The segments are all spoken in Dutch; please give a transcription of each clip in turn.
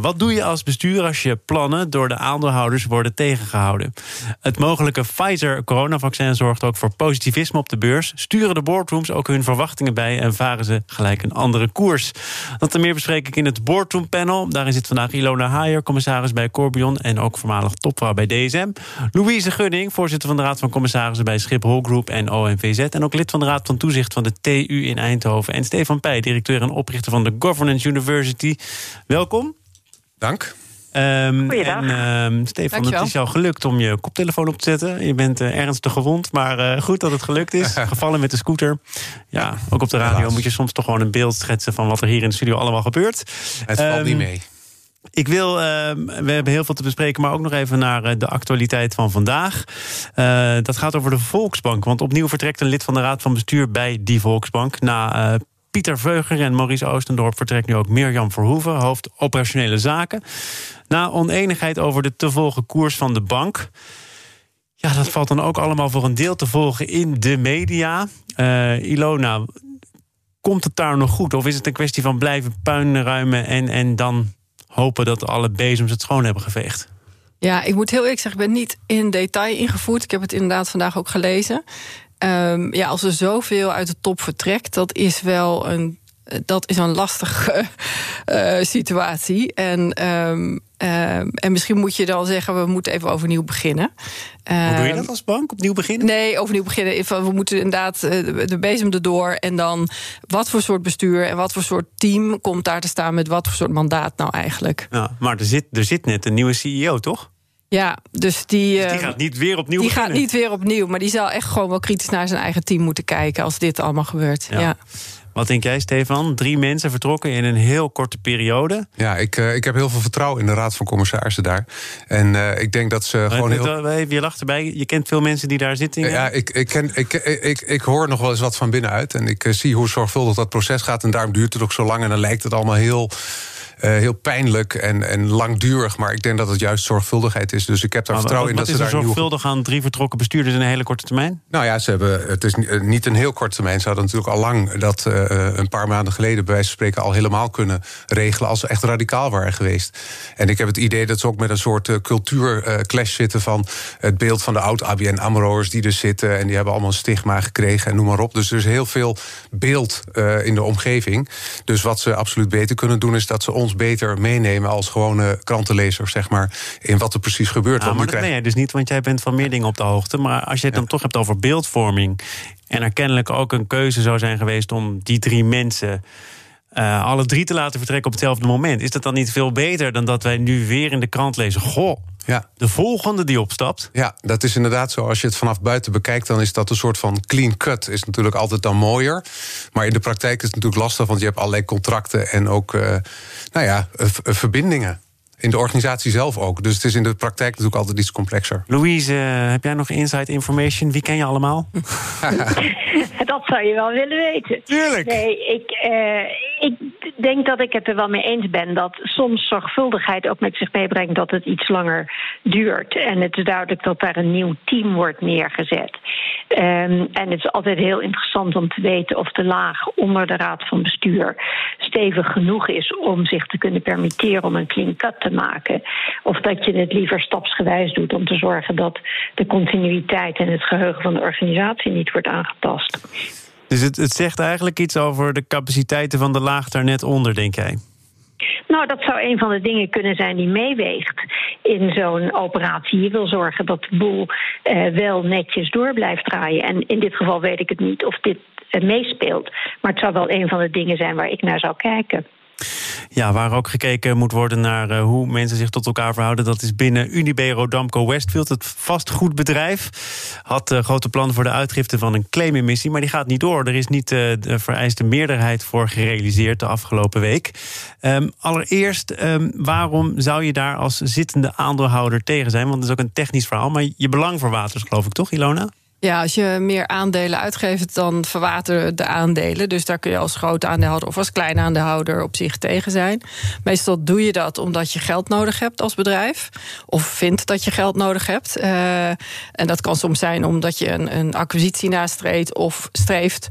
Wat doe je als bestuur als je plannen door de aandeelhouders worden tegengehouden? Het mogelijke Pfizer-coronavaccin zorgt ook voor positivisme op de beurs. Sturen de boardrooms ook hun verwachtingen bij en varen ze gelijk een andere koers? Dat en meer bespreek ik in het boardroom panel. Daarin zit vandaag Ilona Haier, commissaris bij Corbion en ook voormalig topvrouw bij DSM. Louise Gunning, voorzitter van de Raad van Commissarissen bij Schiphol Group en ONVZ. En ook lid van de Raad van Toezicht van de TU in Eindhoven. En Stefan Pij, directeur en oprichter van de Governance University. Welkom. Dank. Um, en um, Stefan, het is jou gelukt om je koptelefoon op te zetten. Je bent uh, ernstig gewond, maar uh, goed dat het gelukt is. Gevallen met de scooter. Ja, ook op de radio Helaas. moet je soms toch gewoon een beeld schetsen van wat er hier in de studio allemaal gebeurt. Het valt um, niet mee. Ik wil, uh, we hebben heel veel te bespreken, maar ook nog even naar de actualiteit van vandaag. Uh, dat gaat over de Volksbank. Want opnieuw vertrekt een lid van de Raad van Bestuur bij die Volksbank. Na uh, Pieter Veuger en Maurice Oostendorp vertrekt nu ook Mirjam Verhoeven, hoofd operationele zaken. Na oneenigheid over de te volgen koers van de bank. Ja, dat valt dan ook allemaal voor een deel te volgen in de media. Uh, Ilona, komt het daar nog goed? Of is het een kwestie van blijven puinruimen en, en dan hopen dat alle bezems het schoon hebben geveegd? Ja, ik moet heel eerlijk zeggen, ik ben niet in detail ingevoerd. Ik heb het inderdaad vandaag ook gelezen. Um, ja, als er zoveel uit de top vertrekt, dat is wel een, dat is een lastige uh, situatie. En, um, uh, en misschien moet je dan zeggen, we moeten even overnieuw beginnen. Hoe doe je dat als bank? Opnieuw beginnen? Nee, overnieuw beginnen. We moeten inderdaad de bezem erdoor. En dan wat voor soort bestuur en wat voor soort team komt daar te staan met wat voor soort mandaat nou eigenlijk. Ja, maar er zit, er zit net een nieuwe CEO, toch? Ja, dus die. Dus die gaat niet weer opnieuw. Die beginnen. gaat niet weer opnieuw, maar die zal echt gewoon wel kritisch naar zijn eigen team moeten kijken als dit allemaal gebeurt. Ja. ja. Wat denk jij, Stefan? Drie mensen vertrokken in een heel korte periode. Ja, ik, uh, ik heb heel veel vertrouwen in de Raad van Commissarissen daar. En uh, ik denk dat ze maar gewoon. Heel... Even, je lacht erbij. Je kent veel mensen die daar zitten. Ja, ik, ik, ken, ik, ik, ik hoor nog wel eens wat van binnenuit. En ik uh, zie hoe zorgvuldig dat proces gaat. En daarom duurt het ook zo lang. En dan lijkt het allemaal heel. Uh, heel pijnlijk en, en langdurig. Maar ik denk dat het juist zorgvuldigheid is. Dus ik heb daar maar, vertrouwen wat, in dat wat ze is er daar zorgvuldig aan drie vertrokken bestuurders in een hele korte termijn? Nou ja, ze hebben, het is niet een heel korte termijn. Ze hadden natuurlijk al lang dat uh, een paar maanden geleden... bij wijze van spreken al helemaal kunnen regelen... als ze echt radicaal waren geweest. En ik heb het idee dat ze ook met een soort uh, cultuurclash zitten... van het beeld van de oud-ABN AMRO'ers die er zitten... en die hebben allemaal een stigma gekregen en noem maar op. Dus er is heel veel beeld uh, in de omgeving. Dus wat ze absoluut beter kunnen doen... is dat ze ons beter meenemen als gewone krantenlezer, zeg maar... in wat er precies gebeurt. Ja, maar dat ben jij dus niet, want jij bent van meer dingen op de hoogte. Maar als je het dan ja. toch hebt over beeldvorming... en er kennelijk ook een keuze zou zijn geweest om die drie mensen... Uh, alle drie te laten vertrekken op hetzelfde moment. Is dat dan niet veel beter dan dat wij nu weer in de krant lezen... goh, ja. de volgende die opstapt? Ja, dat is inderdaad zo. Als je het vanaf buiten bekijkt... dan is dat een soort van clean cut. Is natuurlijk altijd dan mooier. Maar in de praktijk is het natuurlijk lastig... want je hebt allerlei contracten en ook uh, nou ja, verbindingen. In de organisatie zelf ook. Dus het is in de praktijk natuurlijk altijd iets complexer. Louise, heb jij nog inside information? Wie ken je allemaal? dat zou je wel willen weten. Tuurlijk. Nee, ik, uh, ik denk dat ik het er wel mee eens ben dat soms zorgvuldigheid ook met zich meebrengt dat het iets langer duurt. En het is duidelijk dat daar een nieuw team wordt neergezet. Um, en het is altijd heel interessant om te weten of de laag onder de raad van bestuur stevig genoeg is om zich te kunnen permitteren om een clean cut te maken. Of dat je het liever stapsgewijs doet om te zorgen dat de continuïteit en het geheugen van de organisatie niet wordt aangetast. Dus het, zegt eigenlijk iets over de capaciteiten van de laag daar net onder, denk jij? Nou, dat zou een van de dingen kunnen zijn die meeweegt in zo'n operatie. Je wil zorgen dat de boel uh, wel netjes door blijft draaien. En in dit geval weet ik het niet of dit uh, meespeelt. Maar het zou wel een van de dingen zijn waar ik naar zou kijken. Ja, waar ook gekeken moet worden naar uh, hoe mensen zich tot elkaar verhouden. Dat is binnen Unibail Damco Westfield. Het vastgoedbedrijf had uh, grote plannen voor de uitgifte van een claimemissie. Maar die gaat niet door. Er is niet uh, de vereiste meerderheid voor gerealiseerd de afgelopen week. Um, allereerst, um, waarom zou je daar als zittende aandeelhouder tegen zijn? Want het is ook een technisch verhaal. Maar je belang verwatert, geloof ik toch, Ilona? Ja, als je meer aandelen uitgeeft, dan verwateren de aandelen. Dus daar kun je als groot aandeelhouder of als klein aandeelhouder op zich tegen zijn. Meestal doe je dat omdat je geld nodig hebt als bedrijf. Of vindt dat je geld nodig hebt. Uh, en dat kan soms zijn omdat je een, een acquisitie nastreeft of streeft.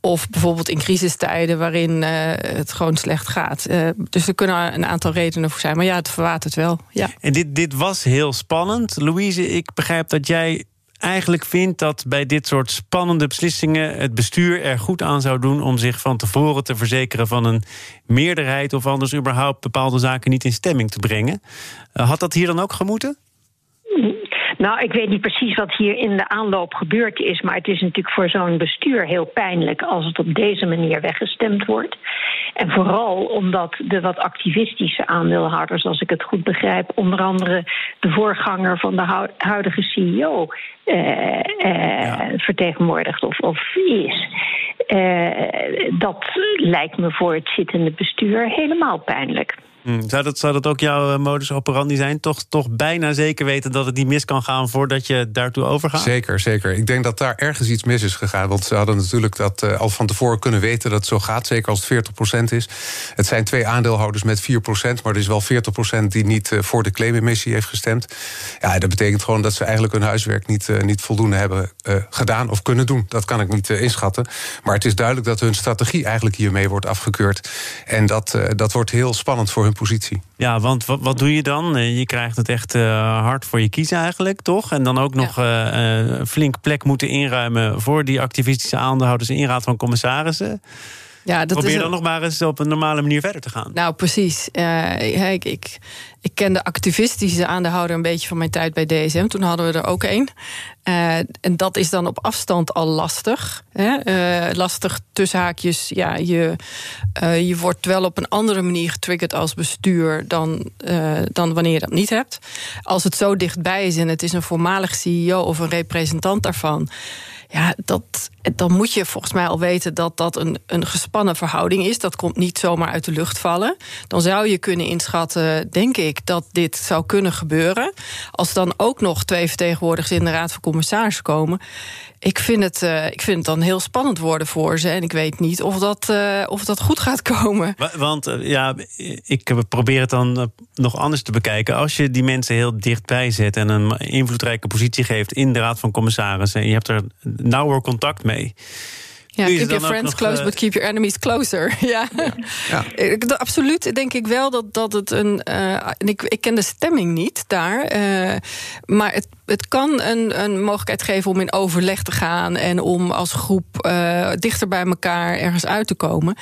Of bijvoorbeeld in crisistijden waarin uh, het gewoon slecht gaat. Uh, dus er kunnen een aantal redenen voor zijn. Maar ja, het verwatert wel. Ja. En dit, dit was heel spannend. Louise, ik begrijp dat jij eigenlijk vindt dat bij dit soort spannende beslissingen het bestuur er goed aan zou doen om zich van tevoren te verzekeren van een meerderheid of anders überhaupt bepaalde zaken niet in stemming te brengen. Uh, had dat hier dan ook gemoeten? Nou, ik weet niet precies wat hier in de aanloop gebeurd is. Maar het is natuurlijk voor zo'n bestuur heel pijnlijk als het op deze manier weggestemd wordt. En vooral omdat de wat activistische aandeelhouders, als ik het goed begrijp, onder andere de voorganger van de huidige CEO uh, uh, vertegenwoordigt of, of is. Uh, dat lijkt me voor het zittende bestuur helemaal pijnlijk. Hmm. Zou, dat, zou dat ook jouw modus operandi zijn? Toch, toch bijna zeker weten dat het niet mis kan gaan voordat je daartoe overgaat? Zeker, zeker. Ik denk dat daar ergens iets mis is gegaan. Want ze hadden natuurlijk dat uh, al van tevoren kunnen weten dat het zo gaat. Zeker als het 40% is. Het zijn twee aandeelhouders met 4%, maar er is wel 40% die niet uh, voor de claimemissie heeft gestemd. Ja, dat betekent gewoon dat ze eigenlijk hun huiswerk niet, niet voldoende hebben gedaan of kunnen doen. Dat kan ik niet inschatten. Maar het is duidelijk dat hun strategie eigenlijk hiermee wordt afgekeurd. En dat, dat wordt heel spannend voor hun positie. Ja, want wat, wat doe je dan? Eh, je krijgt het echt uh, hard voor je kiezen eigenlijk, toch? En dan ook nog ja. uh, flink plek moeten inruimen... voor die activistische aandeelhouders in raad van commissarissen. Ja, dat Probeer is dan nog maar eens op een normale manier verder te gaan. Nou, precies. Uh, ik, ik, ik ken de activistische aandeelhouder een beetje van mijn tijd bij DSM. Toen hadden we er ook één. Uh, en dat is dan op afstand al lastig. Hè? Uh, lastig tussen haakjes. Ja, je, je wordt wel op een andere manier getriggerd als bestuur dan, dan wanneer je dat niet hebt. Als het zo dichtbij is en het is een voormalig CEO of een representant daarvan ja, dat, dan moet je volgens mij al weten dat dat een, een gespannen verhouding is. Dat komt niet zomaar uit de lucht vallen. Dan zou je kunnen inschatten, denk ik, dat dit zou kunnen gebeuren. Als dan ook nog twee vertegenwoordigers in de Raad van Commissarissen komen ik vind, het, uh, ik vind het dan heel spannend worden voor ze. En ik weet niet of dat, uh, of dat goed gaat komen. Want uh, ja, ik probeer het dan nog anders te bekijken. Als je die mensen heel dichtbij zet en een invloedrijke positie geeft in de Raad van Commissarissen. en je hebt er nauwer contact mee. Ja, keep your friends close, but keep your enemies closer. ja. ja. Absoluut denk ik wel dat, dat het een... Uh, ik, ik ken de stemming niet daar. Uh, maar het, het kan een, een mogelijkheid geven om in overleg te gaan... en om als groep uh, dichter bij elkaar ergens uit te komen.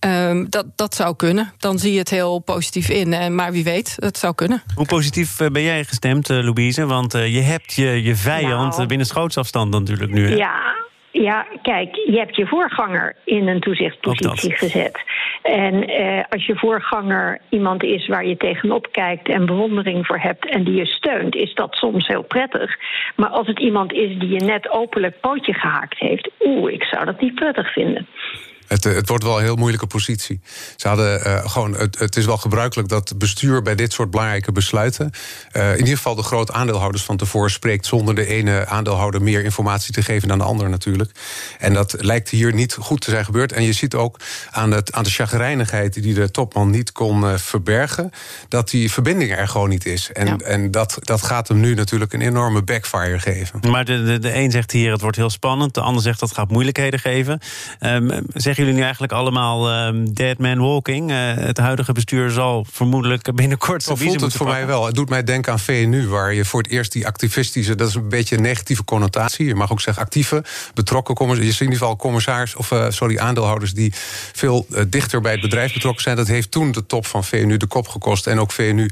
Um, dat, dat zou kunnen. Dan zie je het heel positief in. maar wie weet, het zou kunnen. Hoe positief ben jij gestemd, Louise? Want je hebt je, je vijand nou, binnen schootsafstand natuurlijk nu. Hè? Ja, ja, kijk, je hebt je voorganger in een toezichtpositie gezet. En eh, als je voorganger iemand is waar je tegenop kijkt en bewondering voor hebt en die je steunt, is dat soms heel prettig. Maar als het iemand is die je net openlijk pootje gehaakt heeft, oeh, ik zou dat niet prettig vinden. Het, het, wordt wel een heel moeilijke positie. Ze hadden uh, gewoon, het, het, is wel gebruikelijk dat bestuur bij dit soort belangrijke besluiten. Uh, in ieder geval de groot aandeelhouders van tevoren spreekt. zonder de ene aandeelhouder meer informatie te geven dan de ander natuurlijk. En dat lijkt hier niet goed te zijn gebeurd. En je ziet ook aan, het, aan de chagrijnigheid die de topman niet kon uh, verbergen. dat die verbinding er gewoon niet is. En, ja. en dat, dat gaat hem nu natuurlijk een enorme backfire geven. Maar de, de, de een zegt hier het wordt heel spannend. De ander zegt dat gaat moeilijkheden geven. Um, zeg jullie nu eigenlijk allemaal um, dead man walking? Uh, het huidige bestuur zal vermoedelijk binnenkort... Zo voelt het voor mij wel. Het doet mij denken aan VNU, waar je voor het eerst die activistische... dat is een beetje een negatieve connotatie. Je mag ook zeggen actieve, betrokken commissaris. Je in ieder geval commissaris, of uh, sorry, aandeelhouders... die veel uh, dichter bij het bedrijf betrokken zijn. Dat heeft toen de top van VNU de kop gekost. En ook VNU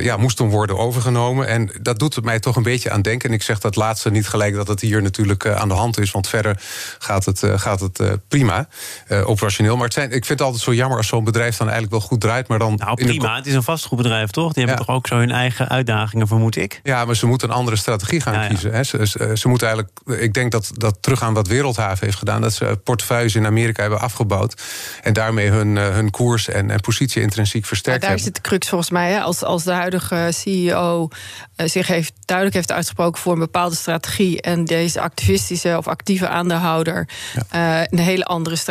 ja, moest toen worden overgenomen. En dat doet het mij toch een beetje aan denken. En ik zeg dat laatste niet gelijk dat het hier natuurlijk aan de hand is. Want verder gaat het, gaat het prima uh, operationeel. Maar het zijn, ik vind het altijd zo jammer als zo'n bedrijf dan eigenlijk wel goed draait. Maar dan nou, prima, het is een vastgoedbedrijf, toch? Die hebben toch ook zo hun eigen uitdagingen, vermoed ik? Ja, maar ze moeten een andere strategie gaan ja, kiezen. Hè. Ze, ze, ze, moeten eigenlijk, ik denk dat dat teruggaan wat Wereldhaven heeft gedaan. Dat ze portefeuilles in Amerika hebben afgebouwd. En daarmee hun, uh, hun koers en, en positie intrinsiek versterkt ja, daar hebben. Daar zit de crux volgens mij. Hè. Als, als de huidige CEO zich heeft duidelijk heeft uitgesproken voor een bepaalde strategie. en deze activistische of actieve aandeelhouder. Ja. een hele andere strategie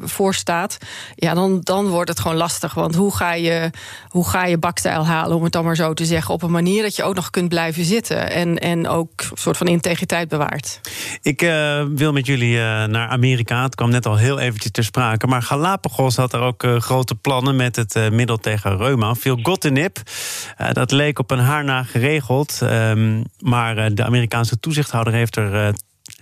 voorstaat. ja, dan, dan wordt het gewoon lastig. Want hoe ga je, hoe ga je bakstijl halen, om het dan maar zo te zeggen. op een manier dat je ook nog kunt blijven zitten. en, en ook een soort van integriteit bewaart. Ik wil met jullie naar Amerika. Het kwam net al heel eventjes ter sprake. Maar Galapagos had er ook grote plannen met het middel tegen reuma. Veel gotinib. Uh, dat leek op een haar na geregeld. Um, maar de Amerikaanse toezichthouder heeft er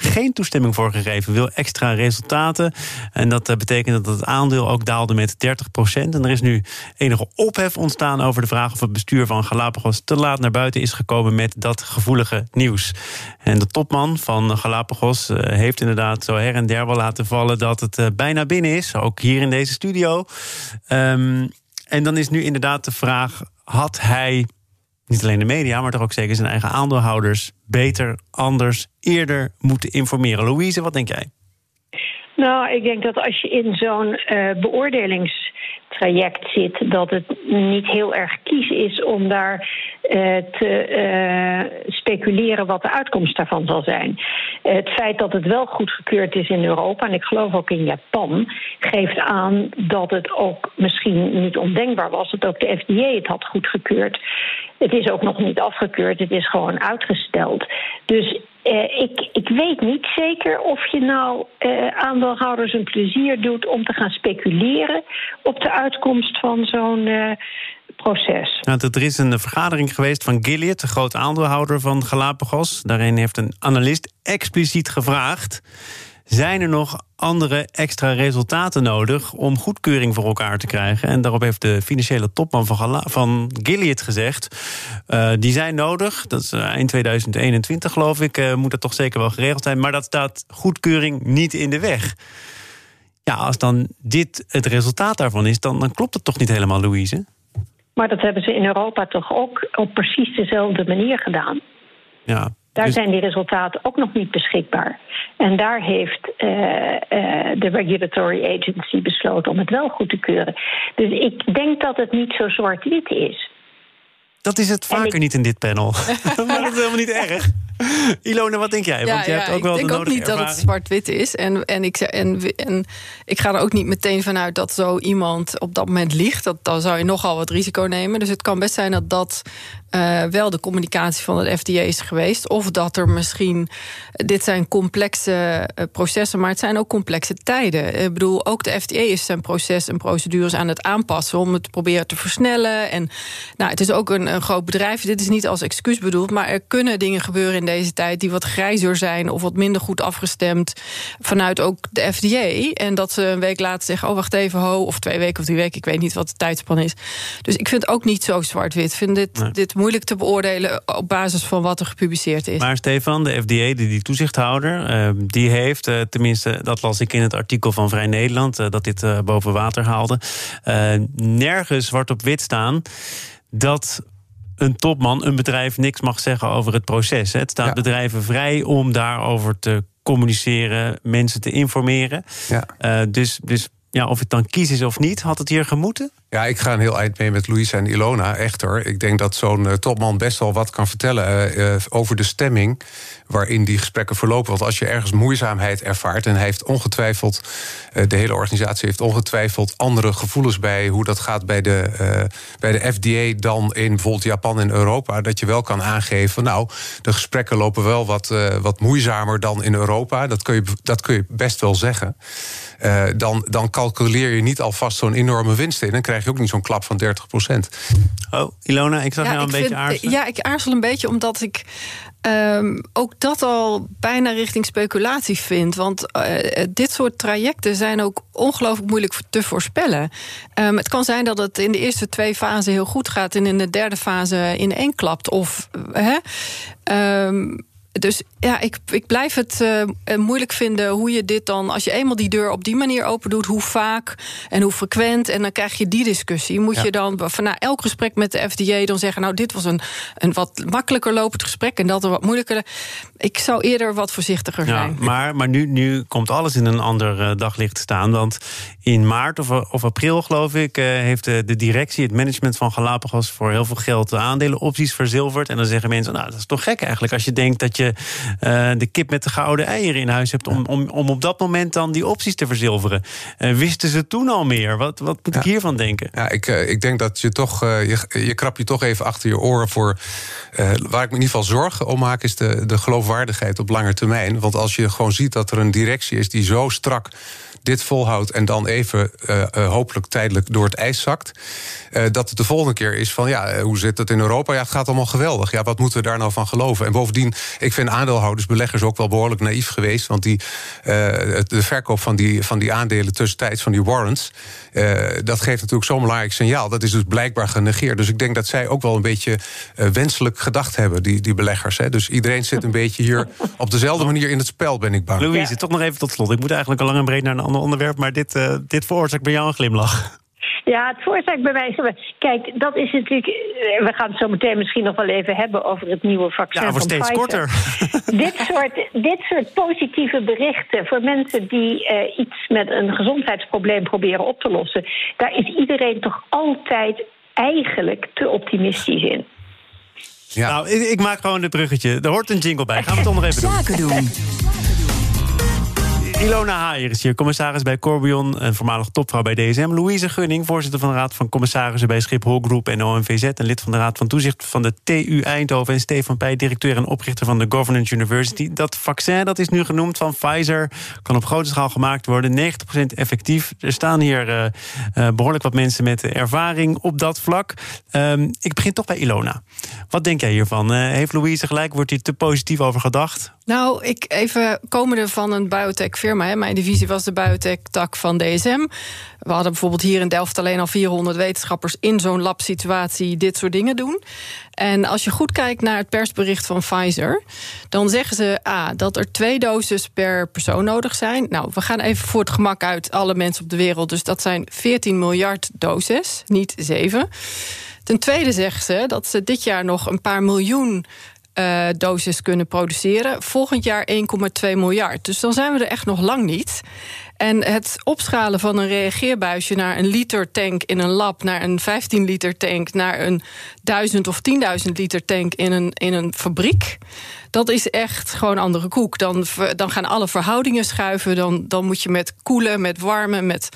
geen toestemming voor gegeven, wil extra resultaten. En dat betekent dat het aandeel ook daalde met 30 procent. En er is nu enige ophef ontstaan over de vraag of het bestuur van Galapagos te laat naar buiten is gekomen met dat gevoelige nieuws. En de topman van Galapagos heeft inderdaad zo her en der wel laten vallen dat het bijna binnen is, ook hier in deze studio. Um, en dan is nu inderdaad de vraag: had hij niet alleen de media, maar toch ook zeker zijn eigen aandeelhouders beter, anders, eerder moeten informeren? Louise, wat denk jij? Nou, ik denk dat als je in zo'n uh, beoordelings traject zit, dat het niet heel erg kies is om daar uh, te uh, speculeren wat de uitkomst daarvan zal zijn. Het feit dat het wel goedgekeurd is in Europa, en ik geloof ook in Japan, geeft aan dat het ook misschien niet ondenkbaar was dat ook de FDA het had goedgekeurd. Het is ook nog niet afgekeurd, het is gewoon uitgesteld. Dus uh, ik, ik weet niet zeker of je nou uh, aandeelhouders een plezier doet om te gaan speculeren op de uitkomst van zo'n uh, proces. Nou, er is een vergadering geweest van Gilead, de grote aandeelhouder van Galapagos. Daarin heeft een analist expliciet gevraagd zijn er nog andere extra resultaten nodig om goedkeuring voor elkaar te krijgen? En daarop heeft de financiële topman van, van Gilead gezegd: uh, die zijn nodig. Dat is uh, eind 2021, geloof ik. Uh, moet dat toch zeker wel geregeld zijn. Maar dat staat goedkeuring niet in de weg. Ja, als dan dit het resultaat daarvan is, dan, dan klopt het toch niet helemaal, Louise? Maar dat hebben ze in Europa toch ook op precies dezelfde manier gedaan. Ja, daar dus- zijn die resultaten ook nog niet beschikbaar. En daar heeft uh, uh, de regulatory agency besloten om het wel goed te keuren. Dus ik denk dat het niet zo zwart-wit is. Dat is het vaker niet in dit panel. maar dat is helemaal niet erg. Ilona, wat denk jij? Want ja, je hebt ook wel ik denk ook niet dat het zwart-wit is. En, en, ik, en, en ik ga er ook niet meteen vanuit dat zo iemand op dat moment liegt. Dat, dan zou je nogal wat risico nemen. Dus het kan best zijn dat dat uh, wel de communicatie van het FDA is geweest. Of dat er misschien. Dit zijn complexe uh, processen, maar het zijn ook complexe tijden. Ik bedoel, ook de FDA is zijn proces en procedures aan het aanpassen om het te proberen te versnellen. En nou, het is ook een, een groot bedrijf. Dit is niet als excuus bedoeld, maar er kunnen dingen gebeuren in deze tijd die wat grijzer zijn of wat minder goed afgestemd vanuit ook de FDA. En dat ze een week later zeggen: Oh, wacht even, ho, of twee weken of drie weken. Ik weet niet wat de tijdspan is. Dus ik vind het ook niet zo zwart-wit. Ik vind dit, nee. dit moeilijk te beoordelen op basis van wat er gepubliceerd is. Maar Stefan, de FDA, die, die toezichthouder, uh, die heeft, uh, tenminste, dat las ik in het artikel van Vrij Nederland, uh, dat dit boven water haalde, nergens zwart op wit staan dat een topman, een bedrijf, niks mag zeggen over het proces. Het staat ja. bedrijven vrij om daarover te communiceren, mensen te informeren. Ja. Uh, dus, dus ja, of het dan kies is of niet, had het hier gemoeten? Ja, ik ga een heel eind mee met Louise en Ilona, echt hoor. Ik denk dat zo'n uh, topman best wel wat kan vertellen uh, over de stemming waarin die gesprekken verlopen. Want als je ergens moeizaamheid ervaart, en hij heeft ongetwijfeld, uh, de hele organisatie heeft ongetwijfeld andere gevoelens bij hoe dat gaat bij de, bij de FDA dan in bijvoorbeeld Japan en Europa, dat je wel kan aangeven, nou, de gesprekken lopen wel wat, wat moeizamer dan in Europa. Dat kun je, dat kun je best wel zeggen. dan, dan calculeer je niet alvast zo'n enorme winst in. Dan krijg je ook niet zo'n klap van 30 procent. Oh, Ilona, ik zag ja, jou een beetje vind, aarzelen. Ja, ik aarzel een beetje omdat ik um, ook dat al bijna richting speculatie vind. Want uh, dit soort trajecten zijn ook ongelooflijk moeilijk te voorspellen. Um, het kan zijn dat het in de eerste twee fasen heel goed gaat... en in de derde fase in één klapt. Of... Uh, um, dus ja, ik, ik blijf het uh, moeilijk vinden hoe je dit dan, als je eenmaal die deur op die manier open doet, hoe vaak en hoe frequent. En dan krijg je die discussie. Moet je dan van na elk gesprek met de FDA dan zeggen: Nou, dit was een, een wat makkelijker lopend gesprek en dat een wat moeilijker. Ik zou eerder wat voorzichtiger zijn. Ja, maar maar nu, nu komt alles in een ander uh, daglicht staan. Want in maart of, of april, geloof ik, uh, heeft de, de, directie, het management van Galapagos voor heel veel geld aandelenopties verzilverd. En dan zeggen mensen: Nou, dat is toch gek eigenlijk als je denkt dat je uh, de kip met de gouden eieren in huis hebt... om, om, om op dat moment dan die opties te verzilveren. Uh, wisten ze toen al meer? Wat, wat moet ja. ik hiervan denken? Ja, ik, uh, ik denk dat je toch... je, je krap je toch even achter je oren voor... waar ik me in ieder geval zorgen om maak... is de, de geloofwaardigheid op lange termijn. Want als je gewoon ziet dat er een directie is die zo strak dit volhoudt en dan even uh, uh, hopelijk tijdelijk door het ijs zakt. Uh, dat het de volgende keer is van ja, hoe zit het in Europa? Ja, het gaat allemaal geweldig. Ja, wat moeten we daar nou van geloven? En bovendien, ik vind aandeelhouders, beleggers ook wel behoorlijk naïef geweest. Want die, de verkoop van die, van die aandelen tussentijds, van die warrants, dat geeft natuurlijk zo'n belangrijk signaal. Dat is dus blijkbaar genegeerd. Dus ik denk dat zij ook wel een beetje wenselijk gedacht hebben, die, die beleggers. Hè. Dus iedereen zit een beetje hier op dezelfde manier in het spel, ben ik bang. Louise, ja. toch nog even tot slot. Ik moet eigenlijk al lang en breed naar een ander onderwerp, maar dit, uh, dit veroorzaakt bij jou een glimlach. Ja, het veroorzaakt bij mij. Kijk, dat is natuurlijk. We gaan het zo meteen misschien nog wel even hebben over het nieuwe vaccin. Ja, voor steeds Pfizer. korter. dit, soort, dit soort positieve berichten voor mensen die uh, iets met een gezondheidsprobleem proberen op te lossen. Daar is iedereen toch altijd eigenlijk te optimistisch in. Ja. Nou, ik, ik, maak gewoon dit bruggetje. Er hoort een jingle bij. Gaan we het toch nog even doen. Zaken doen. Ilona Haier is hier, commissaris bij Corbion, een voormalig topvrouw bij DSM. Louise Gunning, voorzitter van de Raad van Commissarissen bij Schiphol Groep en OMVZ... en lid van de Raad van Toezicht van de TU Eindhoven... en Stefan Pij, directeur en oprichter van de Governance University. Dat vaccin, dat is nu genoemd van Pfizer, kan op grote schaal gemaakt worden. 90% effectief. Er staan hier uh, uh, behoorlijk wat mensen met ervaring op dat vlak. Um, ik begin toch bij Ilona. Wat denk jij hiervan? Uh, heeft Louise gelijk? Wordt hier te positief over gedacht? Nou, ik even komende van een Hè. Mijn divisie was de biotech-tak van DSM. We hadden bijvoorbeeld hier in Delft alleen al 400 wetenschappers in zo'n labsituatie dit soort dingen doen. En als je goed kijkt naar het persbericht van Pfizer, dan zeggen ze ah, dat er twee doses per persoon nodig zijn. Nou, we gaan even voor het gemak uit alle mensen op de wereld. Dus dat zijn 14 miljard doses, niet 7. Ten tweede zeggen ze dat ze dit jaar nog een paar miljoen uh, doses kunnen produceren. Volgend jaar 1,2 miljard. Dus dan zijn we er echt nog lang niet. En het opschalen van een reageerbuisje naar een liter tank in een lab, naar een 15 liter tank, naar een 1000 of 10.000 liter tank in een, in een fabriek. Dat is echt gewoon andere koek. Dan, dan gaan alle verhoudingen schuiven. Dan, dan moet je met koelen, met warmen, met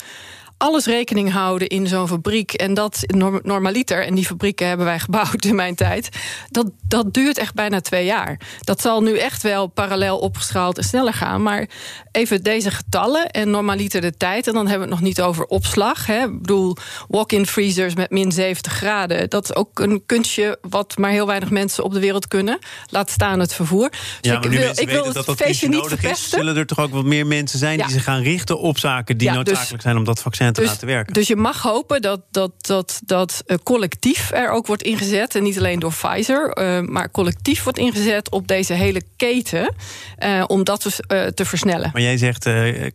alles rekening houden in zo'n fabriek. En dat normaliter, en die fabrieken hebben wij gebouwd in mijn tijd. Dat, dat duurt echt bijna twee jaar. Dat zal nu echt wel parallel opgeschaald en sneller gaan. Maar even deze getallen en normaliter de tijd. En dan hebben we het nog niet over opslag. Hè. Ik bedoel, walk-in freezers met min 70 graden. Dat is ook een kunstje wat maar heel weinig mensen op de wereld kunnen. Laat staan het vervoer. Dus ja, maar ik nu wil, mensen ik wil weten dat het dat feestje kunstje niet nodig is... zullen er toch ook wat meer mensen zijn Ja. die zich gaan richten op zaken... die Ja, dus- noodzakelijk zijn om dat vaccin te laten werken. Dus je mag hopen dat dat, dat, dat uh, collectief er ook wordt ingezet. En niet alleen door Pfizer, uh, maar collectief wordt ingezet op deze hele keten. Uh, om dat dus, uh, te versnellen. Maar jij zegt,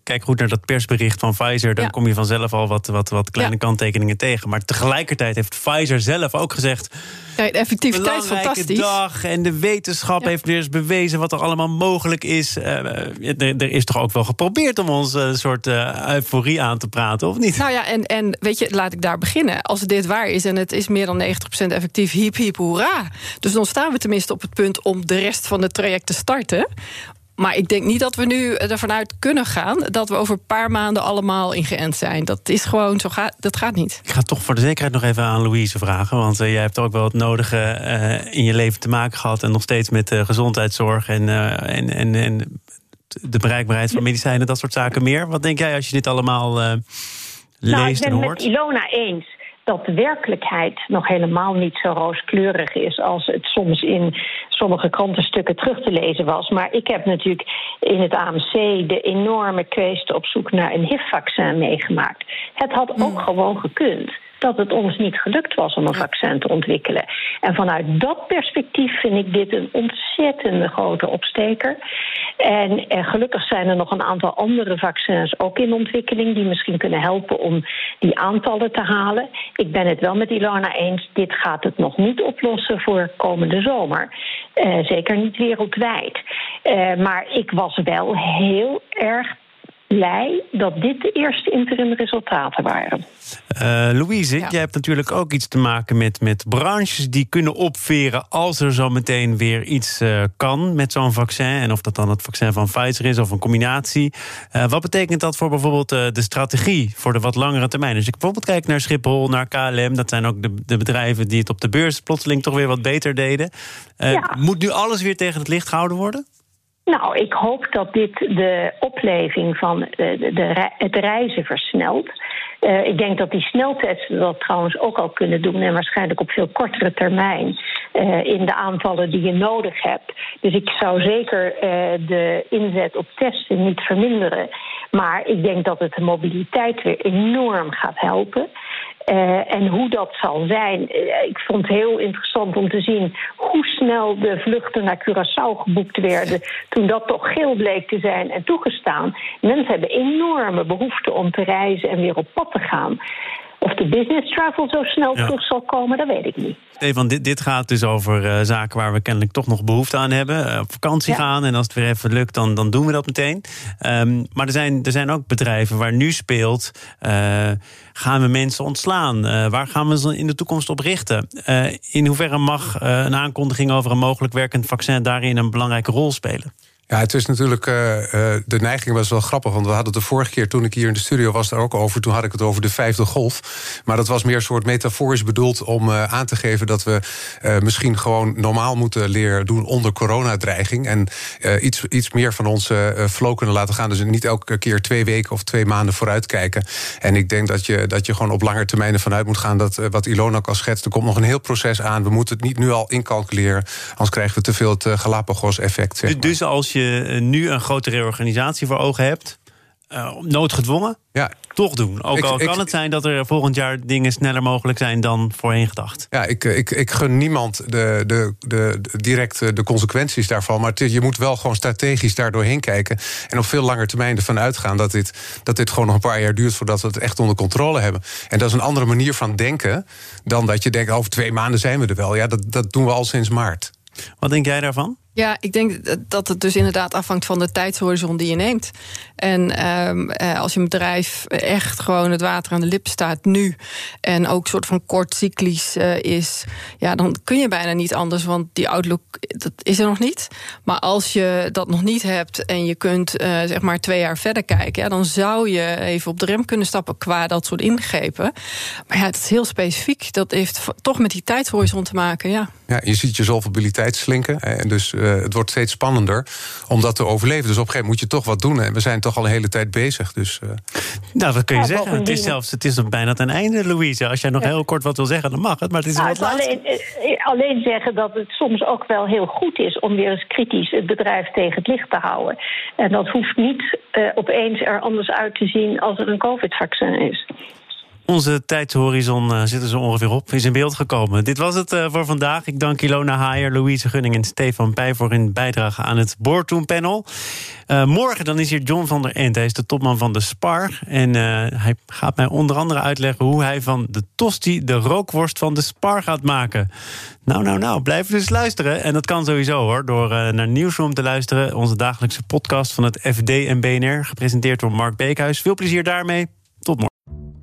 kijk goed naar dat persbericht van Pfizer... dan Ja. kom je vanzelf al wat, wat, wat kleine Ja. kanttekeningen tegen. Maar tegelijkertijd heeft Pfizer zelf ook gezegd... Ja, de effectiviteit is fantastisch. dag en de wetenschap Ja. heeft weer eens bewezen... wat er allemaal mogelijk is. Er, is toch ook wel geprobeerd om ons een soort euforie aan te praten, of niet? Nou ja, en, en weet je, laat ik daar beginnen. Als dit waar is en het is meer dan 90% effectief, hiep hiep hoera. Dus dan staan we tenminste op het punt om de rest van het traject te starten. Maar ik denk niet dat we nu ervan uit kunnen gaan dat we over een paar maanden allemaal ingeënt zijn. Dat is gewoon zo gaat, dat gaat niet. Ik ga toch voor de zekerheid nog even aan Louise vragen. Want uh, jij hebt ook wel het nodige uh, in je leven te maken gehad. En nog steeds met uh, gezondheidszorg en, en, en, en de bereikbaarheid van medicijnen, dat soort zaken meer. Wat denk jij als je dit allemaal Nou, ik ben en het met Ilona eens dat de werkelijkheid nog helemaal niet zo rooskleurig is als het soms in sommige krantenstukken terug te lezen was. Maar ik heb natuurlijk in het AMC de enorme kwestie op zoek naar een HIV-vaccin meegemaakt. Het had ook gewoon gekund dat het ons niet gelukt was om een vaccin te ontwikkelen. En vanuit dat perspectief vind ik dit een ontzettende grote opsteker. En eh, gelukkig zijn er nog een aantal andere vaccins ook in ontwikkeling die misschien kunnen helpen om die aantallen te halen. Ik ben het wel met Ilona eens, dit gaat het nog niet oplossen voor komende zomer. Uh, zeker niet wereldwijd. Uh, maar ik was wel heel erg blij dat dit de eerste interim resultaten waren. Uh, Louise, jij hebt natuurlijk ook iets te maken met, met branches die kunnen opveren als er zo meteen weer iets uh, kan met zo'n vaccin. En of dat dan het vaccin van Pfizer is of een combinatie. Uh, wat betekent dat voor bijvoorbeeld de strategie voor de wat langere termijn? Als ik bijvoorbeeld kijk naar Schiphol, naar KLM, dat zijn ook de, de bedrijven die het op de beurs plotseling toch weer wat beter deden. Ja. Moet nu alles weer tegen het licht gehouden worden? Nou, ik hoop dat dit de opleving van de, de, het reizen versnelt. Uh, ik denk dat die sneltesten dat trouwens ook al kunnen doen en waarschijnlijk op veel kortere termijn uh, in de aantallen die je nodig hebt. Dus ik zou zeker de inzet op testen niet verminderen. Maar ik denk dat het de mobiliteit weer enorm gaat helpen. Uh, en hoe dat zal zijn. Uh, ik vond het heel interessant om te zien hoe snel de vluchten naar Curaçao geboekt werden. toen dat toch geel bleek te zijn en toegestaan. Mensen hebben enorme behoefte om te reizen en weer op pad te gaan. Of de business travel zo snel ja. terug zal komen, dat weet ik niet. Stefan, dit, dit gaat dus over uh, zaken waar we kennelijk toch nog behoefte aan hebben. Uh, op vakantie ja. gaan en als het weer even lukt, dan, dan doen we dat meteen. Um, maar er zijn, er zijn ook bedrijven waar nu speelt... Uh, gaan we mensen ontslaan? waar gaan we ze in de toekomst op richten? in hoeverre mag een aankondiging over een mogelijk werkend vaccin... daarin een belangrijke rol spelen? Ja, het is natuurlijk. Uh, de neiging was wel grappig. Want we hadden het de vorige keer toen ik hier in de studio was daar ook over. Toen had ik het over de vijfde golf. Maar dat was meer een soort metaforisch bedoeld om uh, aan te geven dat we uh, misschien gewoon normaal moeten leren doen onder coronadreiging. En iets, iets meer van onze flow kunnen laten gaan. Dus niet elke keer twee weken of twee maanden vooruit kijken. En ik denk dat je, dat je gewoon op lange termijn ervan uit moet gaan dat wat Ilona ook al schetst. Er komt nog een heel proces aan. We moeten het niet nu al incalculeren. Anders krijgen we te veel het Galapagos-effect. Zeg maar. Dus als je nu een grote reorganisatie voor ogen hebt, uh, noodgedwongen, ja. toch doen. Ook ik, al kan ik, het zijn dat er volgend jaar dingen sneller mogelijk zijn dan voorheen gedacht. Ja, ik, ik, ik gun niemand de, de, de, de direct de consequenties daarvan. Maar het, je moet wel gewoon strategisch daar doorheen kijken. En op veel langer termijn ervan uitgaan dat dit, dat dit gewoon nog een paar jaar duurt voordat we het echt onder controle hebben. En dat is een andere manier van denken dan dat je denkt: over twee maanden zijn we er wel. Ja, dat, dat doen we al sinds maart. Wat denk jij daarvan? Ja, ik denk dat het dus inderdaad afhangt van de tijdshorizon die je neemt. En um, als je een bedrijf echt gewoon het water aan de lippen staat nu... en ook soort van kort cyclisch uh, is... ja, dan kun je bijna niet anders, want die outlook dat is er nog niet. Maar als je dat nog niet hebt en je kunt uh, zeg maar twee jaar verder kijken... Ja, dan zou je even op de rem kunnen stappen qua dat soort ingrepen. Maar ja, het is heel specifiek. Dat heeft toch met die tijdshorizon te maken, ja. Ja, je ziet je solvabiliteit slinken. En dus het wordt steeds spannender om dat te overleven. Dus op een gegeven moment moet je toch wat doen. En we zijn toch al een hele tijd bezig. Dus, uh... Nou, dat kun je ja, zeggen. Het is zelfs het is bijna ten einde, Louise. Als jij nog ja. heel kort wat wil zeggen, dan mag het. Maar het is nou, wat alleen, alleen zeggen dat het soms ook wel heel goed is om weer eens kritisch het bedrijf tegen het licht te houden. En dat hoeft niet uh, opeens er anders uit te zien als er een COVID-vaccin is. Onze tijdshorizon uh, zit er zo ongeveer op, is in beeld gekomen. Dit was het uh, voor vandaag. Ik dank Ilona Haier, Louise Gunning en Stefan Pij... voor hun bijdrage aan het Boardroom-panel. Uh, morgen dan is hier John van der Ent. Hij is de topman van de Spar. En hij gaat mij onder andere uitleggen... hoe hij van de tosti de rookworst van de Spar gaat maken. Nou, nou, nou, blijf dus luisteren. En dat kan sowieso hoor, door naar Nieuwsroom te luisteren. Onze dagelijkse podcast van het FD en BNR. Gepresenteerd door Mark Beekhuis. Veel plezier daarmee.